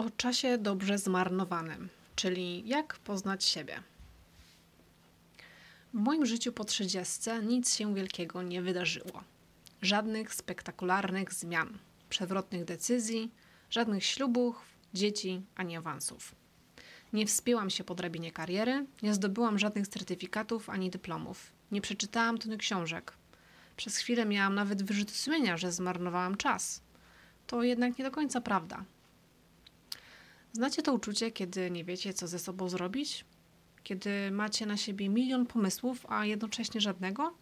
O czasie dobrze zmarnowanym, czyli jak poznać siebie. W moim życiu po trzydziestce nic się wielkiego nie wydarzyło. Żadnych spektakularnych zmian, przewrotnych decyzji, żadnych ślubów, dzieci ani awansów. Nie wspięłam się po drabinie kariery, nie zdobyłam żadnych certyfikatów ani dyplomów, nie przeczytałam tony książek. Przez chwilę miałam nawet wyrzuty sumienia, że zmarnowałam czas. To jednak nie do końca prawda. Znacie to uczucie, kiedy nie wiecie, co ze sobą zrobić? Kiedy macie na siebie milion pomysłów, a jednocześnie żadnego?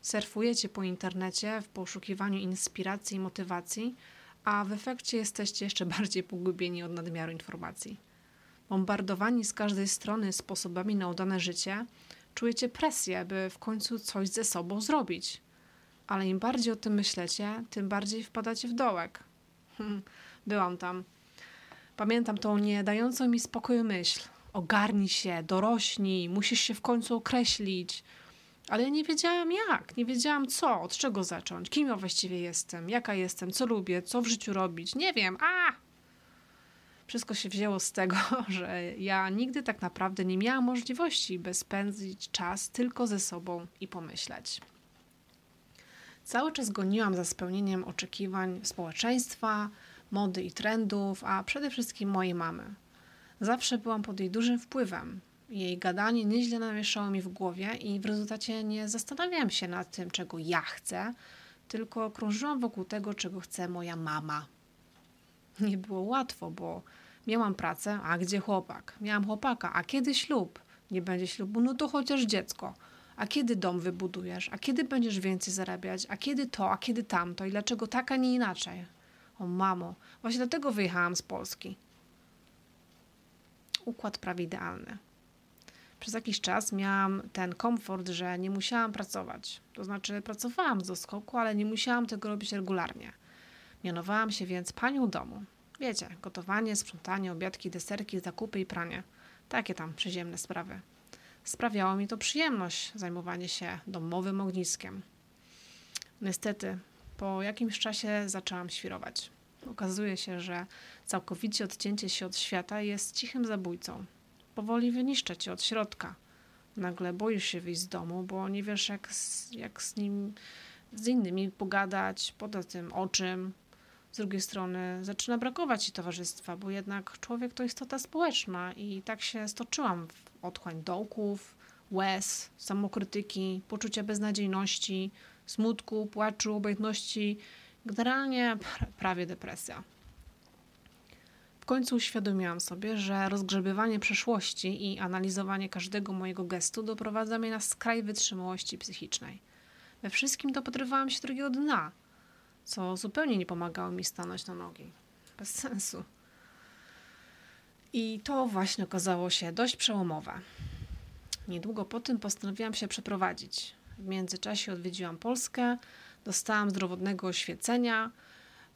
Surfujecie po internecie w poszukiwaniu inspiracji i motywacji, a w efekcie jesteście jeszcze bardziej pogubieni od nadmiaru informacji. Bombardowani z każdej strony sposobami na udane życie, czujecie presję, by w końcu coś ze sobą zrobić. Ale im bardziej o tym myślecie, tym bardziej wpadacie w dołek. Byłam tam. Pamiętam tą nie dającą mi spokoju myśl. Ogarnij się, dorośnij, musisz się w końcu określić. Ale ja nie wiedziałam jak, nie wiedziałam co, od czego zacząć, kim ja właściwie jestem, jaka jestem, co lubię, co w życiu robić. Nie wiem, a! Wszystko się wzięło z tego, że ja nigdy tak naprawdę nie miałam możliwości, by spędzić czas tylko ze sobą i pomyśleć. Cały czas goniłam za spełnieniem oczekiwań społeczeństwa, mody i trendów, a przede wszystkim mojej mamy. Zawsze byłam pod jej dużym wpływem. Jej gadanie nieźle namieszało mi w głowie i w rezultacie nie zastanawiałam się nad tym, czego ja chcę, tylko krążyłam wokół tego, czego chce moja mama. Nie było łatwo, bo miałam pracę, a gdzie chłopak? Miałam chłopaka, a kiedy ślub? Nie będzie ślubu, no to chociaż dziecko. A kiedy dom wybudujesz? A kiedy będziesz więcej zarabiać? A kiedy to? A kiedy tamto? I dlaczego tak, a nie inaczej? O mamo, właśnie dlatego wyjechałam z Polski. Układ prawie idealny. Przez jakiś czas miałam ten komfort, że nie musiałam pracować. To znaczy, pracowałam z doskoku, ale nie musiałam tego robić regularnie. Mianowałam się więc panią domu. Wiecie, gotowanie, sprzątanie, obiadki, deserki, zakupy i pranie. Takie tam przyziemne sprawy. Sprawiało mi to przyjemność zajmowanie się domowym ogniskiem. Niestety, po jakimś czasie zaczęłam świrować. Okazuje się, że całkowicie odcięcie się od świata jest cichym zabójcą. Powoli wyniszcza cię od środka. Nagle boisz się wyjść z domu, bo nie wiesz, jak z, jak z nim, z innymi pogadać, poza tym o czym. Z drugiej strony zaczyna brakować ci towarzystwa, bo jednak człowiek to istota społeczna i tak się stoczyłam w otchłań dołków, łez, samokrytyki, poczucia beznadziejności, smutku, płaczu, obojętności, generalnie prawie depresja. W końcu uświadomiłam sobie, że rozgrzebywanie przeszłości i analizowanie każdego mojego gestu doprowadza mnie na skraj wytrzymałości psychicznej. We wszystkim dopatrywałam się drugiego dna, co zupełnie nie pomagało mi stanąć na nogi. Bez sensu. I to właśnie okazało się dość przełomowe. Niedługo po tym postanowiłam się przeprowadzić. W międzyczasie odwiedziłam Polskę, dostałam zdrowotnego oświecenia,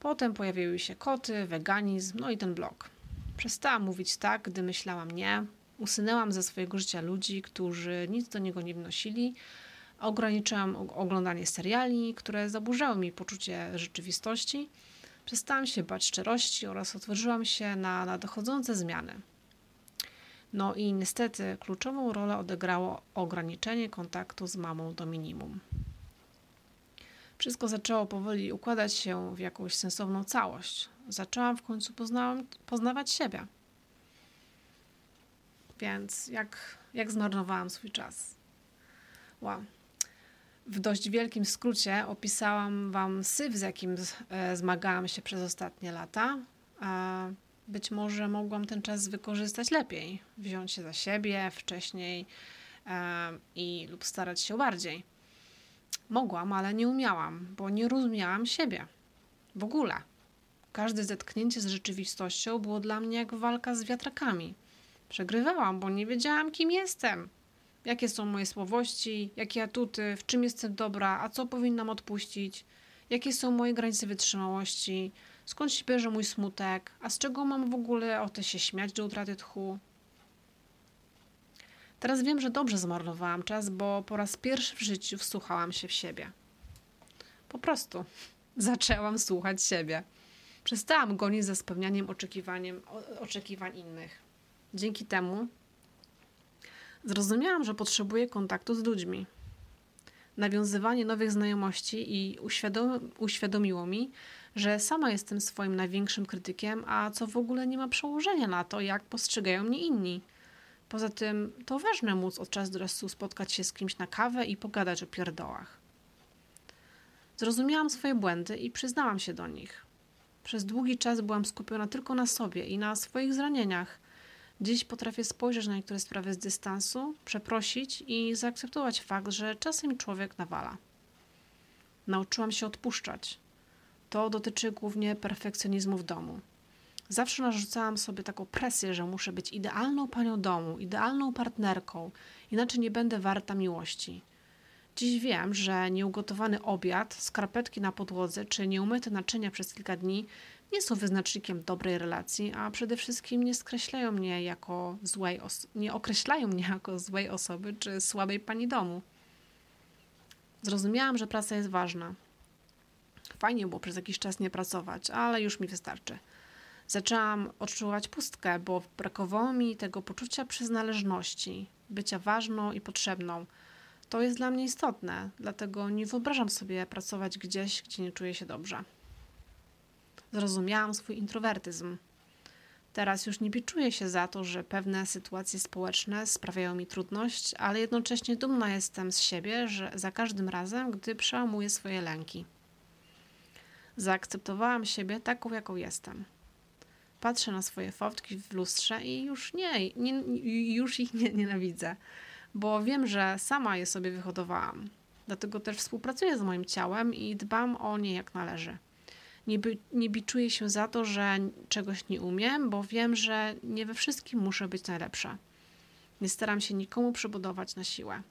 potem pojawiły się koty, weganizm, no i ten blog. Przestałam mówić tak, gdy myślałam nie, usunęłam ze swojego życia ludzi, którzy nic do niego nie wnosili, ograniczyłam oglądanie seriali, które zaburzały mi poczucie rzeczywistości, przestałam się bać szczerości oraz otworzyłam się na nadchodzące zmiany. No i niestety kluczową rolę odegrało ograniczenie kontaktu z mamą do minimum. Wszystko zaczęło powoli układać się w jakąś sensowną całość. Zaczęłam w końcu poznawać siebie. Więc jak, jak zmarnowałam swój czas? Wow. W dość wielkim skrócie opisałam Wam syf, z jakim e, zmagałam się przez ostatnie lata. Być może mogłam ten czas wykorzystać lepiej, wziąć się za siebie wcześniej i lub starać się bardziej. Mogłam, ale nie umiałam, bo nie rozumiałam siebie. W ogóle. Każde zetknięcie z rzeczywistością było dla mnie jak walka z wiatrakami. Przegrywałam, bo nie wiedziałam, kim jestem. Jakie są moje słabości, jakie atuty, w czym jestem dobra, a co powinnam odpuścić, jakie są moje granice wytrzymałości, skąd się bierze mój smutek, a z czego mam w ogóle ochotę się śmiać do utraty tchu. Teraz wiem, że dobrze zmarnowałam czas, bo po raz pierwszy w życiu wsłuchałam się w siebie. Po prostu zaczęłam słuchać siebie. Przestałam gonić za spełnianiem oczekiwaniem, oczekiwań innych. Dzięki temu zrozumiałam, że potrzebuję kontaktu z ludźmi. Nawiązywanie nowych znajomości i uświadom, uświadomiło mi, że sama jestem swoim największym krytykiem, a co w ogóle nie ma przełożenia na to, jak postrzegają mnie inni. Poza tym to ważne móc od czasu do czasu spotkać się z kimś na kawę i pogadać o pierdołach. Zrozumiałam swoje błędy i przyznałam się do nich. Przez długi czas byłam skupiona tylko na sobie i na swoich zranieniach. Dziś potrafię spojrzeć na niektóre sprawy z dystansu, przeprosić i zaakceptować fakt, że czasem człowiek nawala. Nauczyłam się odpuszczać. To dotyczy głównie perfekcjonizmu w domu. Zawsze narzucałam sobie taką presję, że muszę być idealną panią domu, idealną partnerką, inaczej nie będę warta miłości. Dziś wiem, że nieugotowany obiad, skarpetki na podłodze czy nieumyte naczynia przez kilka dni nie są wyznacznikiem dobrej relacji, a przede wszystkim nie skreślają mnie jako złej nie określają mnie jako złej osoby czy słabej pani domu. Zrozumiałam, że praca jest ważna. Fajnie było przez jakiś czas nie pracować, ale już mi wystarczy. Zaczęłam odczuwać pustkę, bo brakowało mi tego poczucia przynależności, bycia ważną i potrzebną. To jest dla mnie istotne, dlatego nie wyobrażam sobie pracować gdzieś, gdzie nie czuję się dobrze. Zrozumiałam swój introwertyzm. Teraz już nie biczuję się za to, że pewne sytuacje społeczne sprawiają mi trudność, ale jednocześnie dumna jestem z siebie, że za każdym razem, gdy przełamuję swoje lęki. Zaakceptowałam siebie taką, jaką jestem. Patrzę na swoje fotki w lustrze i już nie, nie już ich nie nienawidzę, bo wiem, że sama je sobie wyhodowałam. Dlatego też współpracuję z moim ciałem i dbam o nie jak należy. Nie, by, nie biczuję się za to, że czegoś nie umiem, bo wiem, że nie we wszystkim muszę być najlepsza. Nie staram się nikomu przybudować na siłę.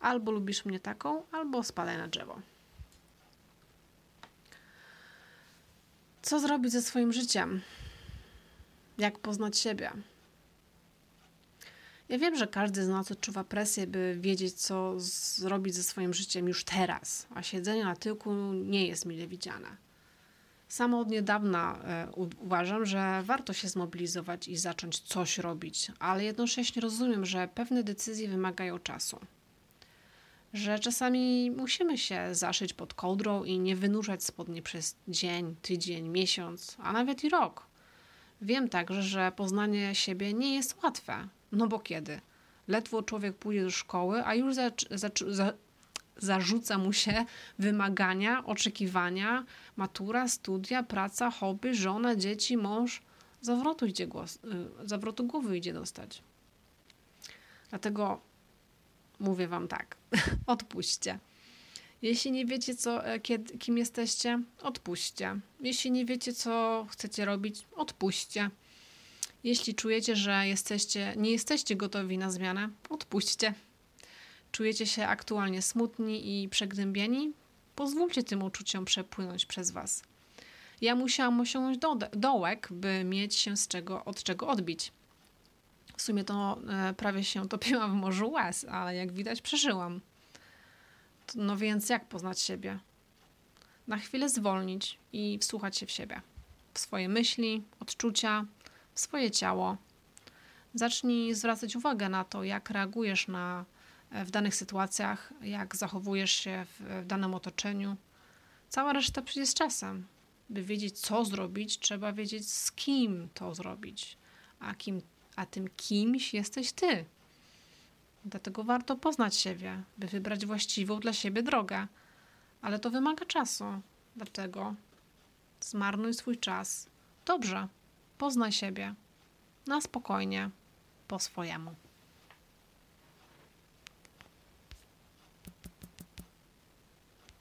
Albo lubisz mnie taką, albo spadaj na drzewo. Co zrobić ze swoim życiem? Jak poznać siebie? Ja wiem, że każdy z nas odczuwa presję, by wiedzieć, co zrobić ze swoim życiem już teraz, a siedzenie na tyłku nie jest mile widziane. Samo od niedawna e, uważam, że warto się zmobilizować i zacząć coś robić, ale jednocześnie rozumiem, że pewne decyzje wymagają czasu. Że czasami musimy się zaszyć pod kołdrą i nie wynurzać spodnie przez dzień, tydzień, miesiąc, a nawet i rok. Wiem także, że poznanie siebie nie jest łatwe, no bo kiedy? Ledwo człowiek pójdzie do szkoły, a już za, za, za, zarzuca mu się wymagania, oczekiwania, matura, studia, praca, hobby, żona, dzieci, mąż. Zawrotu, idzie głos, y, zawrotu głowy idzie dostać. Dlatego mówię wam tak, odpuśćcie. Jeśli nie wiecie, co, e, kiedy, kim jesteście, odpuśćcie. Jeśli nie wiecie, co chcecie robić, odpuśćcie. Jeśli czujecie, że jesteście, nie jesteście gotowi na zmianę, odpuśćcie. Czujecie się aktualnie smutni i przegnębieni? Pozwólcie tym uczuciom przepłynąć przez Was. Ja musiałam osiągnąć do, dołek, by mieć się z czego, od czego odbić. W sumie to e, prawie się topiłam w morzu łez, ale jak widać przeżyłam. No więc jak poznać siebie? Na chwilę zwolnić i wsłuchać się w siebie, w swoje myśli, odczucia, w swoje ciało. Zacznij zwracać uwagę na to, jak reagujesz na, e, w danych sytuacjach, jak zachowujesz się w, w danym otoczeniu. Cała reszta przyjdzie z czasem. By wiedzieć, co zrobić, trzeba wiedzieć, z kim to zrobić. A, kim, a tym kimś jesteś ty. Dlatego warto poznać siebie, by wybrać właściwą dla siebie drogę. Ale to wymaga czasu. Dlatego zmarnuj swój czas. Dobrze, poznaj siebie. Na spokojnie, po swojemu.